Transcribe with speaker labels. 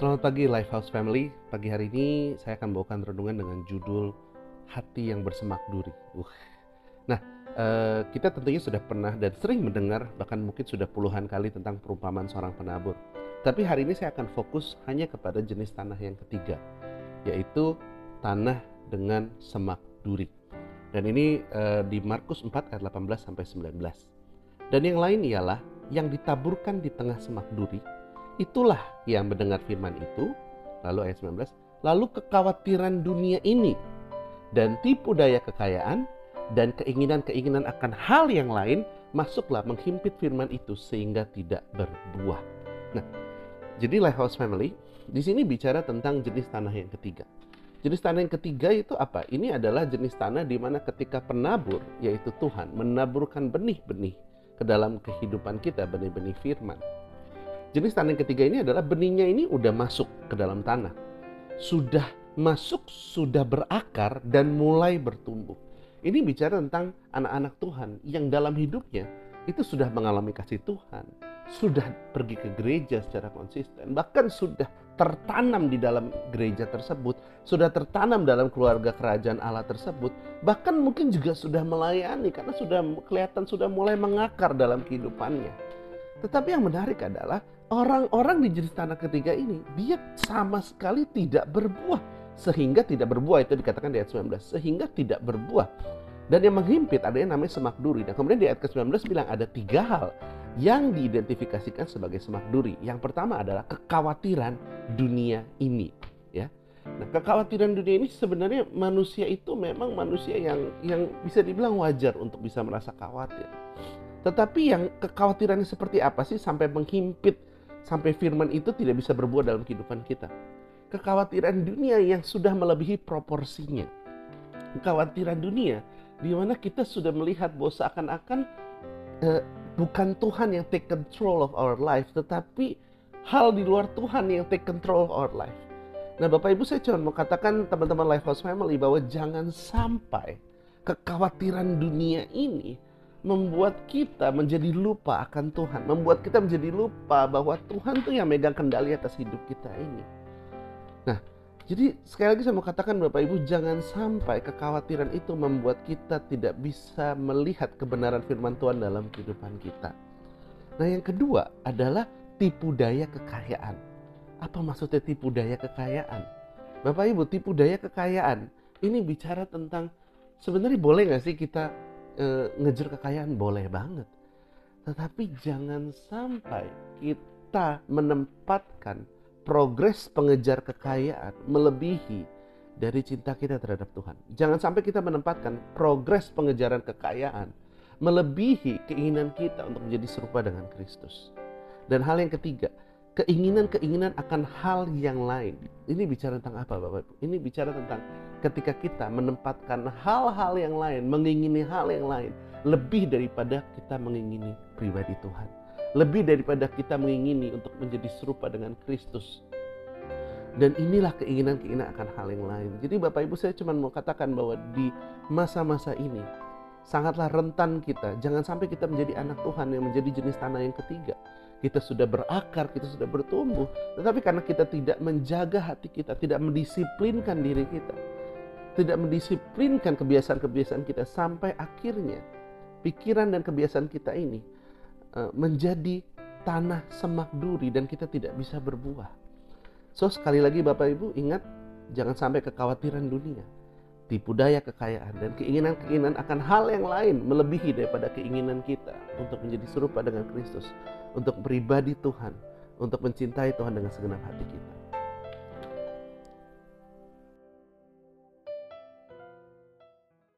Speaker 1: Selamat pagi Lifehouse Family. Pagi hari ini saya akan bawakan renungan dengan judul Hati yang bersemak duri. Uh. Nah, eh, kita tentunya sudah pernah dan sering mendengar bahkan mungkin sudah puluhan kali tentang perumpamaan seorang penabur. Tapi hari ini saya akan fokus hanya kepada jenis tanah yang ketiga, yaitu tanah dengan semak duri. Dan ini eh, di Markus 4 ayat 18 sampai 19. Dan yang lain ialah yang ditaburkan di tengah semak duri Itulah yang mendengar firman itu, lalu ayat 19, lalu kekhawatiran dunia ini dan tipu daya kekayaan dan keinginan-keinginan akan hal yang lain masuklah menghimpit firman itu sehingga tidak berbuah. Nah, jadi Lighthouse Family di sini bicara tentang jenis tanah yang ketiga. Jenis tanah yang ketiga itu apa? Ini adalah jenis tanah di mana ketika penabur, yaitu Tuhan, menaburkan benih-benih ke dalam kehidupan kita, benih-benih firman Jenis tanah yang ketiga ini adalah benihnya ini udah masuk ke dalam tanah. Sudah masuk, sudah berakar dan mulai bertumbuh. Ini bicara tentang anak-anak Tuhan yang dalam hidupnya itu sudah mengalami kasih Tuhan, sudah pergi ke gereja secara konsisten, bahkan sudah tertanam di dalam gereja tersebut, sudah tertanam dalam keluarga kerajaan Allah tersebut, bahkan mungkin juga sudah melayani karena sudah kelihatan sudah mulai mengakar dalam kehidupannya. Tetapi yang menarik adalah orang-orang di jenis tanah ketiga ini dia sama sekali tidak berbuah sehingga tidak berbuah. Itu dikatakan di ayat 19 sehingga tidak berbuah. Dan yang menghimpit ada yang namanya semak duri. Dan kemudian di ayat ke-19 bilang ada tiga hal yang diidentifikasikan sebagai semak duri. Yang pertama adalah kekhawatiran dunia ini ya. Nah kekhawatiran dunia ini sebenarnya manusia itu memang manusia yang yang bisa dibilang wajar untuk bisa merasa khawatir tetapi yang kekhawatirannya seperti apa sih sampai menghimpit sampai firman itu tidak bisa berbuat dalam kehidupan kita. Kekhawatiran dunia yang sudah melebihi proporsinya. Kekhawatiran dunia di mana kita sudah melihat bahwa seakan-akan eh, bukan Tuhan yang take control of our life, tetapi hal di luar Tuhan yang take control of our life. Nah Bapak Ibu saya cuma mau katakan teman-teman Lifehouse Family bahwa jangan sampai kekhawatiran dunia ini membuat kita menjadi lupa akan Tuhan, membuat kita menjadi lupa bahwa Tuhan tuh yang megang kendali atas hidup kita ini. Nah, jadi sekali lagi saya mau katakan Bapak Ibu jangan sampai kekhawatiran itu membuat kita tidak bisa melihat kebenaran firman Tuhan dalam kehidupan kita. Nah, yang kedua adalah tipu daya kekayaan. Apa maksudnya tipu daya kekayaan? Bapak Ibu, tipu daya kekayaan ini bicara tentang sebenarnya boleh nggak sih kita e, ngejar kekayaan boleh banget. Tetapi jangan sampai kita menempatkan progres pengejar kekayaan melebihi dari cinta kita terhadap Tuhan. Jangan sampai kita menempatkan progres pengejaran kekayaan melebihi keinginan kita untuk menjadi serupa dengan Kristus. Dan hal yang ketiga, keinginan-keinginan akan hal yang lain. Ini bicara tentang apa Bapak Ibu? Ini bicara tentang ketika kita menempatkan hal-hal yang lain, mengingini hal yang lain, lebih daripada kita mengingini pribadi Tuhan. Lebih daripada kita mengingini untuk menjadi serupa dengan Kristus. Dan inilah keinginan-keinginan akan hal yang lain. Jadi Bapak Ibu saya cuma mau katakan bahwa di masa-masa ini sangatlah rentan kita. Jangan sampai kita menjadi anak Tuhan yang menjadi jenis tanah yang ketiga kita sudah berakar, kita sudah bertumbuh. Tetapi karena kita tidak menjaga hati kita, tidak mendisiplinkan diri kita, tidak mendisiplinkan kebiasaan-kebiasaan kita sampai akhirnya pikiran dan kebiasaan kita ini uh, menjadi tanah semak duri dan kita tidak bisa berbuah. So sekali lagi Bapak Ibu ingat jangan sampai kekhawatiran dunia tipu daya kekayaan dan keinginan-keinginan akan hal yang lain melebihi daripada keinginan kita untuk menjadi serupa dengan Kristus, untuk pribadi Tuhan, untuk mencintai Tuhan dengan segenap hati kita.